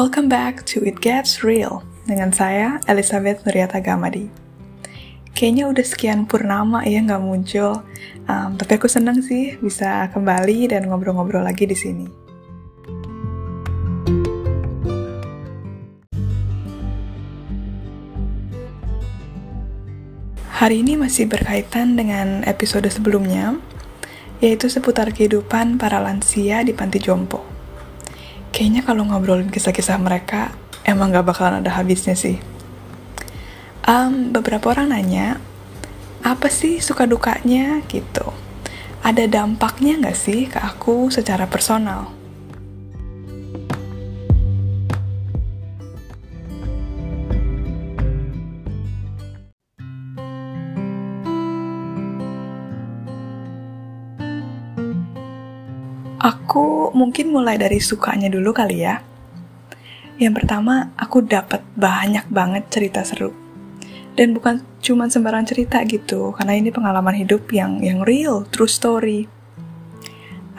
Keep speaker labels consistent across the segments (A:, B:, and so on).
A: Welcome back to It Gets Real dengan saya Elizabeth Nuriata Gamadi. Kayaknya udah sekian purnama ya nggak muncul, um, tapi aku seneng sih bisa kembali dan ngobrol-ngobrol lagi di sini. Hari ini masih berkaitan dengan episode sebelumnya, yaitu seputar kehidupan para lansia di panti jompo. Kayaknya kalau ngobrolin kisah-kisah mereka, emang gak bakalan ada habisnya sih. Um, beberapa orang nanya, apa sih suka dukanya gitu? Ada dampaknya gak sih ke aku secara personal? Aku mungkin mulai dari sukanya dulu kali ya. Yang pertama, aku dapat banyak banget cerita seru. Dan bukan cuma sembarang cerita gitu, karena ini pengalaman hidup yang yang real, true story.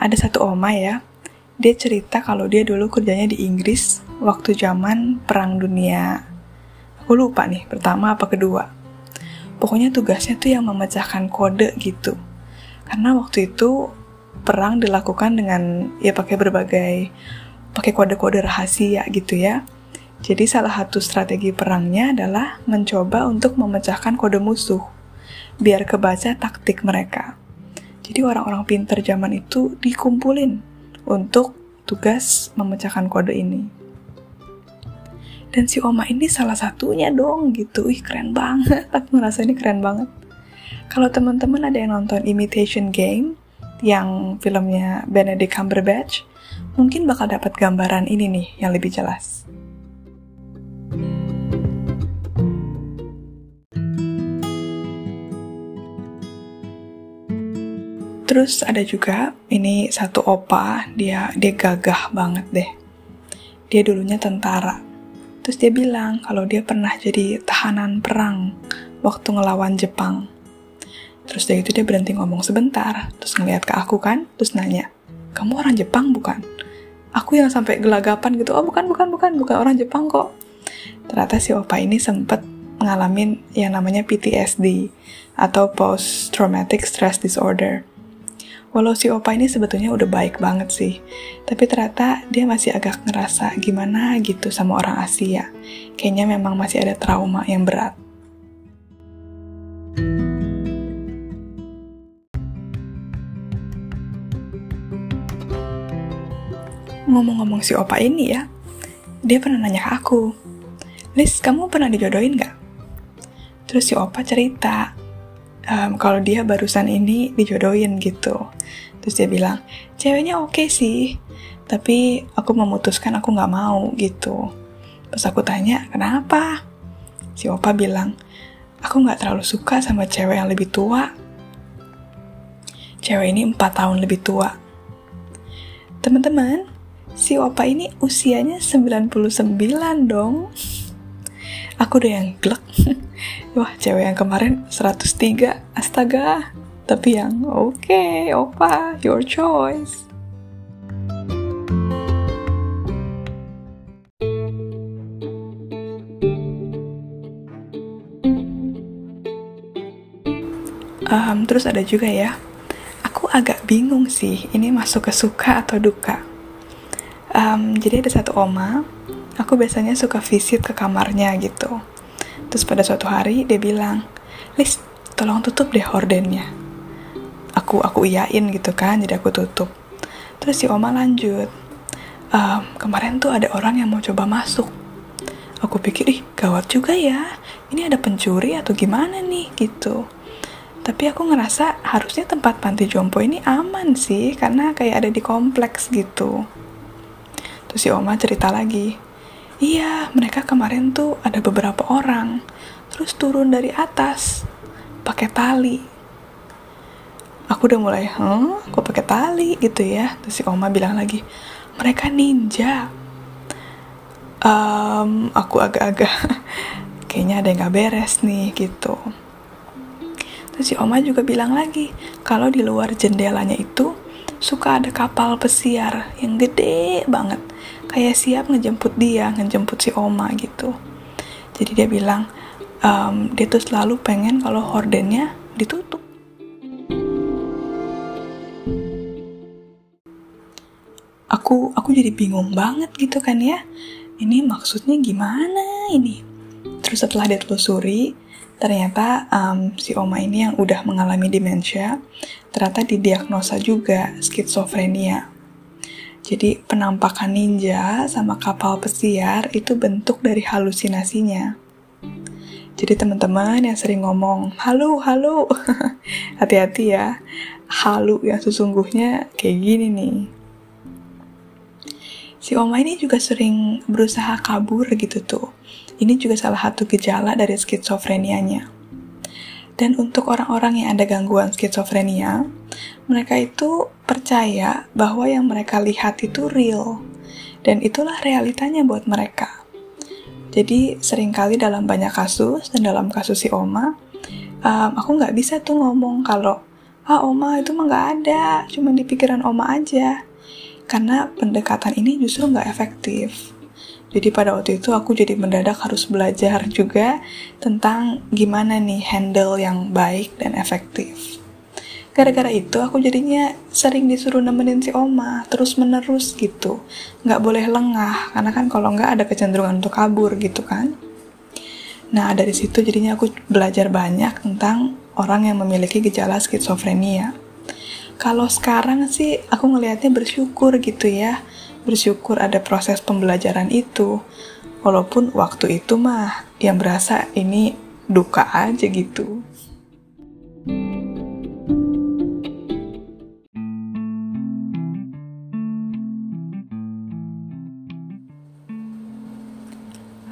A: Ada satu oma ya, dia cerita kalau dia dulu kerjanya di Inggris waktu zaman perang dunia. Aku lupa nih, pertama apa kedua. Pokoknya tugasnya tuh yang memecahkan kode gitu. Karena waktu itu perang dilakukan dengan ya pakai berbagai pakai kode-kode rahasia gitu ya. Jadi salah satu strategi perangnya adalah mencoba untuk memecahkan kode musuh biar kebaca taktik mereka. Jadi orang-orang pinter zaman itu dikumpulin untuk tugas memecahkan kode ini. Dan si Oma ini salah satunya dong gitu. Ih keren banget. Aku ngerasa ini keren banget. Kalau teman-teman ada yang nonton Imitation Game, yang filmnya Benedict Cumberbatch, mungkin bakal dapat gambaran ini nih yang lebih jelas. Terus ada juga ini satu opa, dia dia gagah banget deh. Dia dulunya tentara. Terus dia bilang kalau dia pernah jadi tahanan perang waktu ngelawan Jepang. Terus dari itu dia berhenti ngomong sebentar, terus ngeliat ke aku kan, terus nanya, kamu orang Jepang bukan? Aku yang sampai gelagapan gitu, oh bukan, bukan, bukan, bukan orang Jepang kok. Ternyata si opa ini sempet ngalamin yang namanya PTSD, atau Post Traumatic Stress Disorder. Walau si opa ini sebetulnya udah baik banget sih, tapi ternyata dia masih agak ngerasa gimana gitu sama orang Asia. Kayaknya memang masih ada trauma yang berat. Ngomong-ngomong si opa ini ya, dia pernah nanya ke aku, Liz, kamu pernah dijodohin gak? Terus si opa cerita, um, kalau dia barusan ini dijodohin gitu. Terus dia bilang, ceweknya oke okay sih, tapi aku memutuskan aku gak mau gitu. Pas aku tanya, kenapa? Si opa bilang, aku gak terlalu suka sama cewek yang lebih tua. Cewek ini 4 tahun lebih tua. Teman-teman, si opa ini usianya 99 dong. Aku udah yang glek. Wah, cewek yang kemarin 103. Astaga. Tapi yang oke, okay, opa, your choice. Um, terus ada juga ya, aku agak bingung sih, ini masuk ke suka atau duka um, jadi ada satu oma aku biasanya suka visit ke kamarnya gitu. Terus pada suatu hari dia bilang Lis tolong tutup deh hordennya. Aku aku iyain gitu kan jadi aku tutup. Terus si oma lanjut um, kemarin tuh ada orang yang mau coba masuk. Aku pikir ih gawat juga ya ini ada pencuri atau gimana nih? Gitu. Tapi aku ngerasa harusnya tempat panti jompo ini aman sih karena kayak ada di kompleks gitu Terus si Oma cerita lagi, iya mereka kemarin tuh ada beberapa orang, terus turun dari atas, pakai tali. Aku udah mulai, hmm, kok pakai tali gitu ya? Terus si Oma bilang lagi, mereka ninja. Um, aku agak-agak, kayaknya ada yang gak beres nih gitu. Terus si Oma juga bilang lagi, kalau di luar jendelanya itu suka ada kapal pesiar yang gede banget. Kayak siap ngejemput dia, ngejemput si Oma gitu. Jadi dia bilang, um, dia tuh selalu pengen kalau hordennya ditutup. Aku aku jadi bingung banget gitu kan ya. Ini maksudnya gimana ini? Terus setelah dia telusuri, ternyata um, si oma ini yang udah mengalami demensia ternyata didiagnosa juga skizofrenia. Jadi penampakan ninja sama kapal pesiar itu bentuk dari halusinasinya. Jadi teman-teman yang sering ngomong, halo, hati-hati ya, halu yang sesungguhnya kayak gini nih. Si Oma ini juga sering berusaha kabur gitu tuh ini juga salah satu gejala dari skizofrenianya. Dan untuk orang-orang yang ada gangguan skizofrenia, mereka itu percaya bahwa yang mereka lihat itu real, dan itulah realitanya buat mereka. Jadi sering kali dalam banyak kasus, dan dalam kasus si Oma, um, aku nggak bisa tuh ngomong kalau, ah Oma itu mah nggak ada, cuma di pikiran Oma aja. Karena pendekatan ini justru nggak efektif. Jadi pada waktu itu aku jadi mendadak harus belajar juga tentang gimana nih handle yang baik dan efektif. Gara-gara itu aku jadinya sering disuruh nemenin si oma terus menerus gitu. Nggak boleh lengah karena kan kalau nggak ada kecenderungan untuk kabur gitu kan. Nah dari situ jadinya aku belajar banyak tentang orang yang memiliki gejala skizofrenia. Kalau sekarang sih aku ngelihatnya bersyukur gitu ya bersyukur ada proses pembelajaran itu. Walaupun waktu itu mah yang berasa ini duka aja gitu.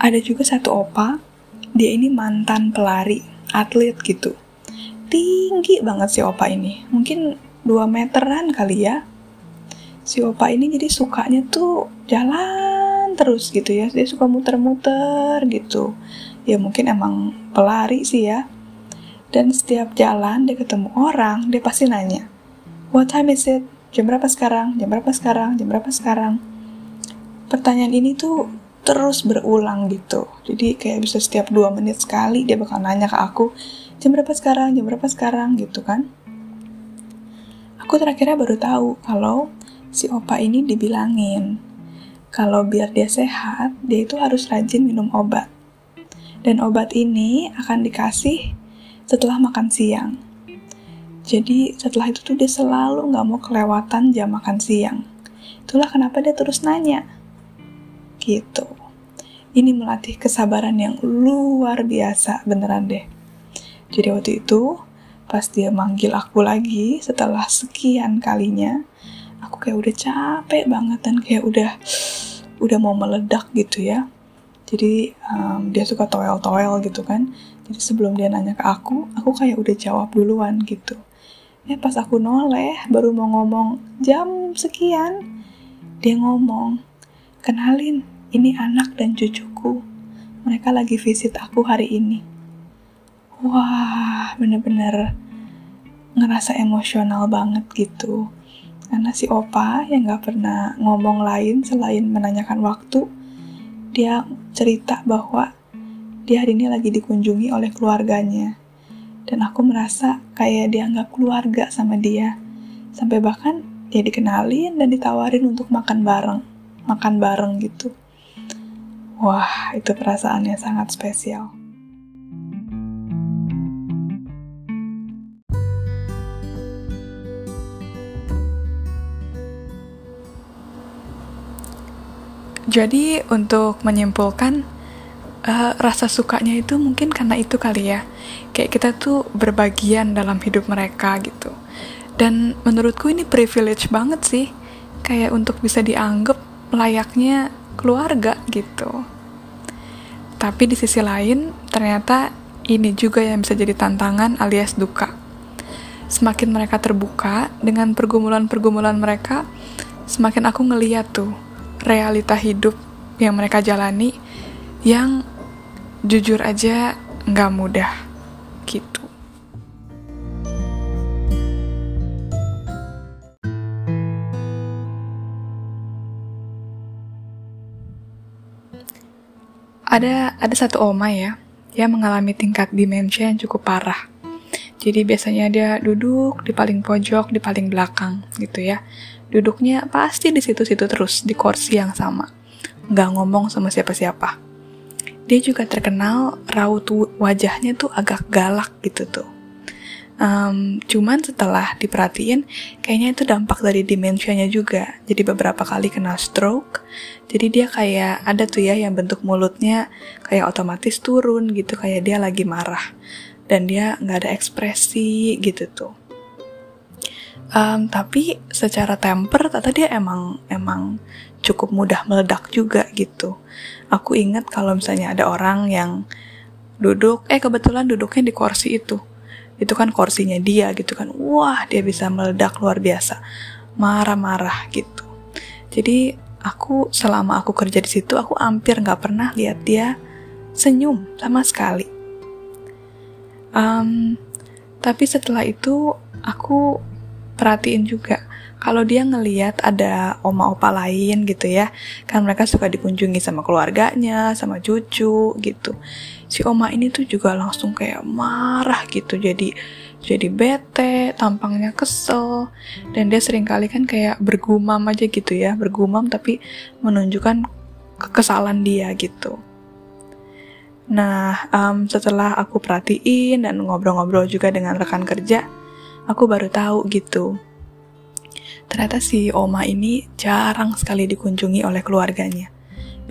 A: Ada juga satu opa, dia ini mantan pelari, atlet gitu. Tinggi banget si opa ini, mungkin 2 meteran kali ya si opa ini jadi sukanya tuh jalan terus gitu ya. Dia suka muter-muter gitu. Ya mungkin emang pelari sih ya. Dan setiap jalan dia ketemu orang dia pasti nanya what time is it? Jam berapa sekarang? Jam berapa sekarang? Jam berapa sekarang? Pertanyaan ini tuh terus berulang gitu. Jadi kayak bisa setiap dua menit sekali dia bakal nanya ke aku jam berapa sekarang? Jam berapa sekarang? gitu kan. Aku terakhirnya baru tahu kalau si opa ini dibilangin kalau biar dia sehat, dia itu harus rajin minum obat. Dan obat ini akan dikasih setelah makan siang. Jadi setelah itu tuh dia selalu nggak mau kelewatan jam makan siang. Itulah kenapa dia terus nanya. Gitu. Ini melatih kesabaran yang luar biasa, beneran deh. Jadi waktu itu, pas dia manggil aku lagi setelah sekian kalinya, aku kayak udah capek banget dan kayak udah udah mau meledak gitu ya. Jadi um, dia suka toel-toel gitu kan. Jadi sebelum dia nanya ke aku aku kayak udah jawab duluan gitu. Ya pas aku noleh baru mau ngomong jam sekian dia ngomong kenalin ini anak dan cucuku. Mereka lagi visit aku hari ini. Wah bener-bener ngerasa emosional banget gitu karena si opa yang gak pernah ngomong lain selain menanyakan waktu, dia cerita bahwa dia hari ini lagi dikunjungi oleh keluarganya. Dan aku merasa kayak dia nggak keluarga sama dia. Sampai bahkan dia dikenalin dan ditawarin untuk makan bareng. Makan bareng gitu. Wah, itu perasaan yang sangat spesial. Jadi untuk menyimpulkan uh, rasa sukanya itu mungkin karena itu kali ya. Kayak kita tuh berbagian dalam hidup mereka gitu. Dan menurutku ini privilege banget sih. Kayak untuk bisa dianggap layaknya keluarga gitu. Tapi di sisi lain ternyata ini juga yang bisa jadi tantangan alias duka. Semakin mereka terbuka dengan pergumulan-pergumulan mereka, semakin aku ngeliat tuh realita hidup yang mereka jalani yang jujur aja nggak mudah gitu. Ada ada satu oma ya, dia mengalami tingkat demensia yang cukup parah. Jadi biasanya dia duduk di paling pojok, di paling belakang gitu ya. Duduknya pasti di situ-situ terus, di kursi yang sama. Nggak ngomong sama siapa-siapa. Dia juga terkenal raut wajahnya tuh agak galak gitu tuh. Um, cuman setelah diperhatiin, kayaknya itu dampak dari dimensianya juga. Jadi beberapa kali kena stroke, jadi dia kayak ada tuh ya yang bentuk mulutnya kayak otomatis turun gitu, kayak dia lagi marah. Dan dia nggak ada ekspresi gitu tuh. Um, tapi secara temper, tata dia emang emang cukup mudah meledak juga gitu. Aku ingat kalau misalnya ada orang yang duduk, eh kebetulan duduknya di kursi itu. Itu kan kursinya dia gitu kan. Wah dia bisa meledak luar biasa. Marah-marah gitu. Jadi aku selama aku kerja di situ aku hampir nggak pernah lihat dia senyum sama sekali. Um, tapi setelah itu aku perhatiin juga. Kalau dia ngeliat ada oma opa lain gitu ya kan mereka suka dikunjungi sama keluarganya sama cucu gitu. Si oma ini tuh juga langsung kayak marah gitu jadi jadi bete tampangnya kesel. Dan dia sering kali kan kayak bergumam aja gitu ya bergumam tapi menunjukkan kekesalan dia gitu. Nah, um, setelah aku perhatiin dan ngobrol-ngobrol juga dengan rekan kerja, aku baru tahu gitu Ternyata si Oma ini jarang sekali dikunjungi oleh keluarganya.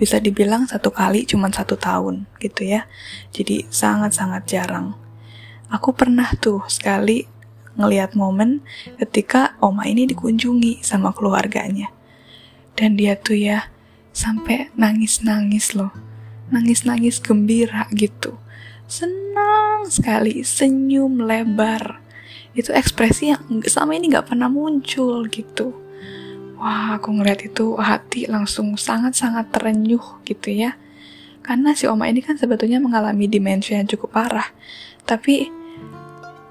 A: Bisa dibilang satu kali cuma satu tahun gitu ya. Jadi sangat-sangat jarang. Aku pernah tuh sekali ngeliat momen ketika Oma ini dikunjungi sama keluarganya. Dan dia tuh ya sampai nangis-nangis loh. Nangis-nangis gembira gitu. Senang sekali, senyum lebar itu ekspresi yang selama ini nggak pernah muncul gitu. Wah aku ngeliat itu hati langsung sangat-sangat terenyuh gitu ya. Karena si oma ini kan sebetulnya mengalami demensia yang cukup parah. Tapi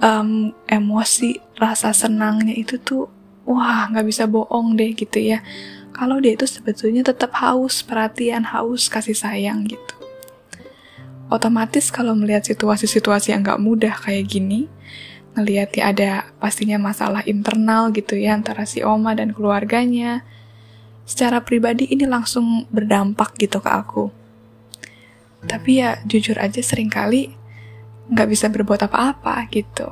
A: um, emosi rasa senangnya itu tuh wah nggak bisa bohong deh gitu ya. Kalau dia itu sebetulnya tetap haus perhatian haus kasih sayang gitu. Otomatis kalau melihat situasi-situasi yang nggak mudah kayak gini ngelihat ya ada pastinya masalah internal gitu ya antara si Oma dan keluarganya. Secara pribadi ini langsung berdampak gitu ke aku. Tapi ya jujur aja sering kali nggak bisa berbuat apa-apa gitu.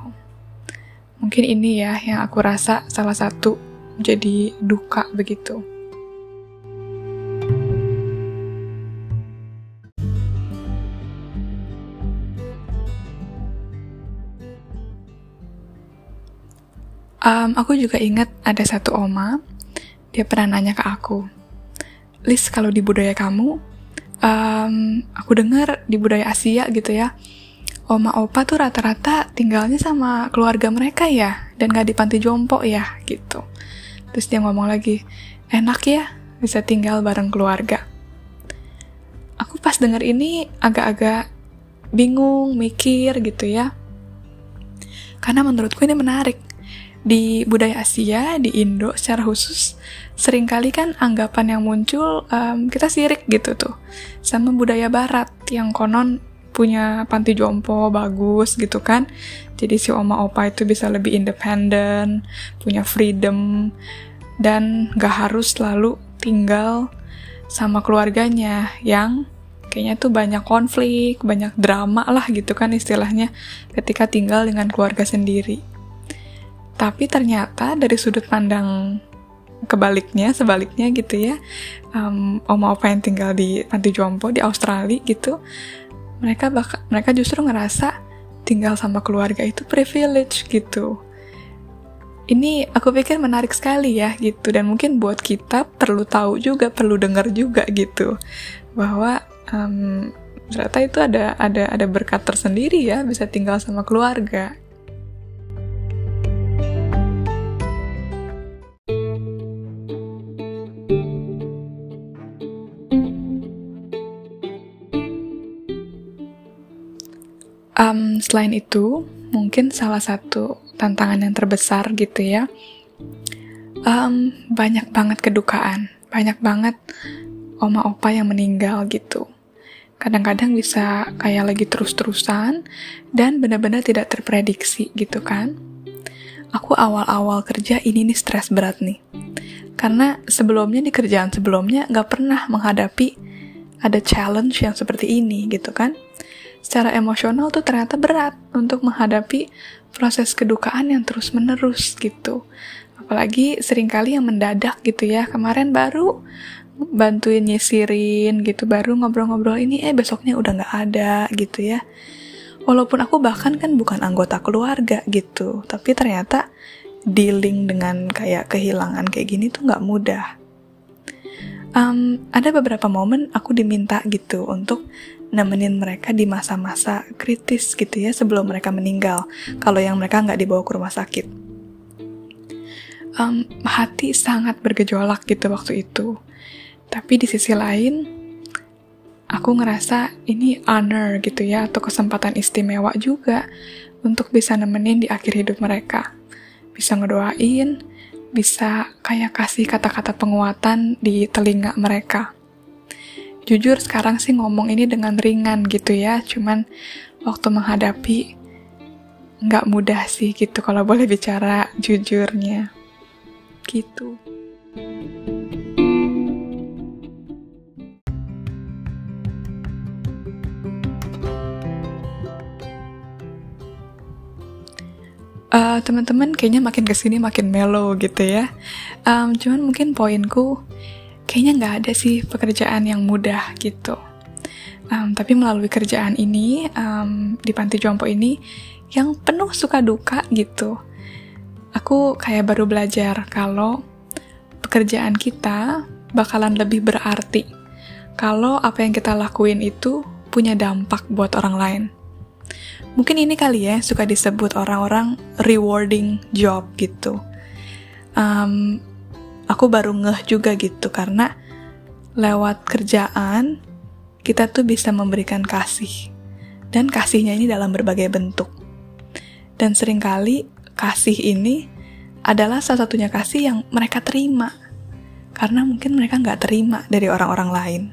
A: Mungkin ini ya yang aku rasa salah satu jadi duka begitu. Um, aku juga ingat ada satu oma, dia pernah nanya ke aku, Lis kalau di budaya kamu, um, aku dengar di budaya Asia gitu ya, oma opa tuh rata-rata tinggalnya sama keluarga mereka ya, dan gak di panti jompo ya, gitu. Terus dia ngomong lagi, enak ya bisa tinggal bareng keluarga. Aku pas denger ini agak-agak bingung, mikir gitu ya. Karena menurutku ini menarik di budaya Asia, di Indo secara khusus, sering kali kan anggapan yang muncul um, kita sirik gitu tuh sama budaya Barat yang konon punya panti jompo bagus gitu kan. Jadi si oma opa itu bisa lebih independen, punya freedom, dan gak harus selalu tinggal sama keluarganya yang kayaknya tuh banyak konflik, banyak drama lah gitu kan istilahnya ketika tinggal dengan keluarga sendiri. Tapi ternyata dari sudut pandang kebaliknya, sebaliknya gitu ya, um, oma opa yang tinggal di panti jompo di Australia gitu, mereka bak mereka justru ngerasa tinggal sama keluarga itu privilege gitu. Ini aku pikir menarik sekali ya gitu dan mungkin buat kita perlu tahu juga, perlu dengar juga gitu bahwa um, ternyata itu ada ada ada berkat tersendiri ya bisa tinggal sama keluarga Um, selain itu, mungkin salah satu tantangan yang terbesar gitu ya, um, banyak banget kedukaan, banyak banget oma opa yang meninggal gitu. kadang-kadang bisa kayak lagi terus-terusan dan benar-benar tidak terprediksi gitu kan. Aku awal-awal kerja ini nih stres berat nih. Karena sebelumnya di kerjaan sebelumnya nggak pernah menghadapi ada challenge yang seperti ini gitu kan. Secara emosional tuh ternyata berat untuk menghadapi proses kedukaan yang terus-menerus gitu. Apalagi sering kali yang mendadak gitu ya. Kemarin baru bantuin nyisirin gitu baru ngobrol-ngobrol ini eh besoknya udah nggak ada gitu ya walaupun aku bahkan kan bukan anggota keluarga gitu tapi ternyata dealing dengan kayak kehilangan kayak gini tuh nggak mudah um, ada beberapa momen aku diminta gitu untuk nemenin mereka di masa-masa kritis gitu ya sebelum mereka meninggal kalau yang mereka nggak dibawa ke rumah sakit um, hati sangat bergejolak gitu waktu itu tapi di sisi lain, aku ngerasa ini honor gitu ya, atau kesempatan istimewa juga untuk bisa nemenin di akhir hidup mereka. Bisa ngedoain, bisa kayak kasih kata-kata penguatan di telinga mereka. Jujur sekarang sih ngomong ini dengan ringan gitu ya, cuman waktu menghadapi nggak mudah sih gitu kalau boleh bicara jujurnya. Gitu. uh, teman-teman kayaknya makin ke sini makin mellow gitu ya. Um, cuman mungkin poinku kayaknya nggak ada sih pekerjaan yang mudah gitu. Um, tapi melalui kerjaan ini um, di panti jompo ini yang penuh suka duka gitu. Aku kayak baru belajar kalau pekerjaan kita bakalan lebih berarti kalau apa yang kita lakuin itu punya dampak buat orang lain. Mungkin ini kali ya suka disebut orang-orang rewarding job gitu. Um, aku baru ngeh juga gitu karena lewat kerjaan kita tuh bisa memberikan kasih dan kasihnya ini dalam berbagai bentuk. Dan sering kali kasih ini adalah salah satunya kasih yang mereka terima karena mungkin mereka nggak terima dari orang-orang lain.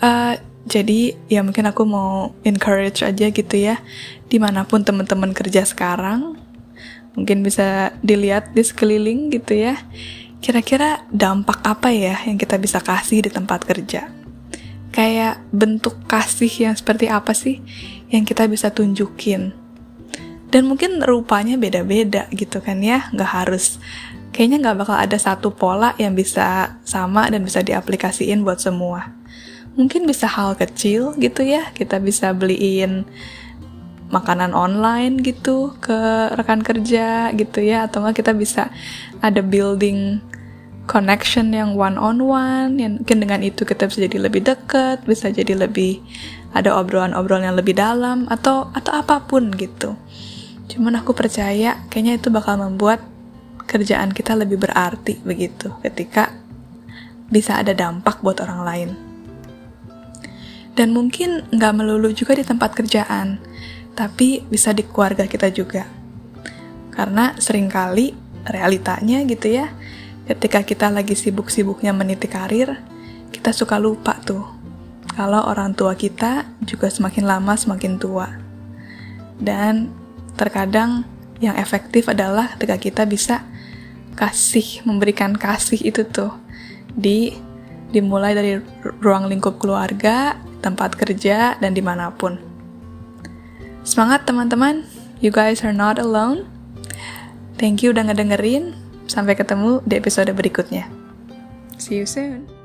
A: Uh, jadi ya mungkin aku mau encourage aja gitu ya, di mana pun teman-teman kerja sekarang, mungkin bisa dilihat di sekeliling gitu ya, kira-kira dampak apa ya yang kita bisa kasih di tempat kerja? Kayak bentuk kasih yang seperti apa sih yang kita bisa tunjukin? Dan mungkin rupanya beda-beda gitu kan ya, nggak harus kayaknya nggak bakal ada satu pola yang bisa sama dan bisa diaplikasiin buat semua mungkin bisa hal kecil gitu ya kita bisa beliin makanan online gitu ke rekan kerja gitu ya. Atau enggak kita bisa ada building connection yang one on one yang mungkin dengan itu kita bisa jadi lebih dekat bisa jadi lebih ada obrolan-obrolan yang lebih dalam atau atau apa pun gitu. Cuman aku percaya kayaknya itu bakal membuat kerjaan kita lebih berarti begitu ketika bisa ada dampak buat orang lain. Dan mungkin nggak melulu juga di tempat kerjaan, tapi bisa di keluarga kita juga. Karena sering kali realitanya gitu ya, ketika kita lagi sibuk-sibuknya meniti karir, kita suka lupa tuh kalau orang tua kita juga semakin lama semakin tua. Dan terkadang yang efektif adalah ketika kita bisa kasih, memberikan kasih itu tuh di dimulai dari ruang lingkup keluarga, tempat kerja, dan di mana pun. Semangat teman-teman, you guys are not alone. Thank you udah ngedengerin. Sampai ketemu di episode berikutnya. See you soon.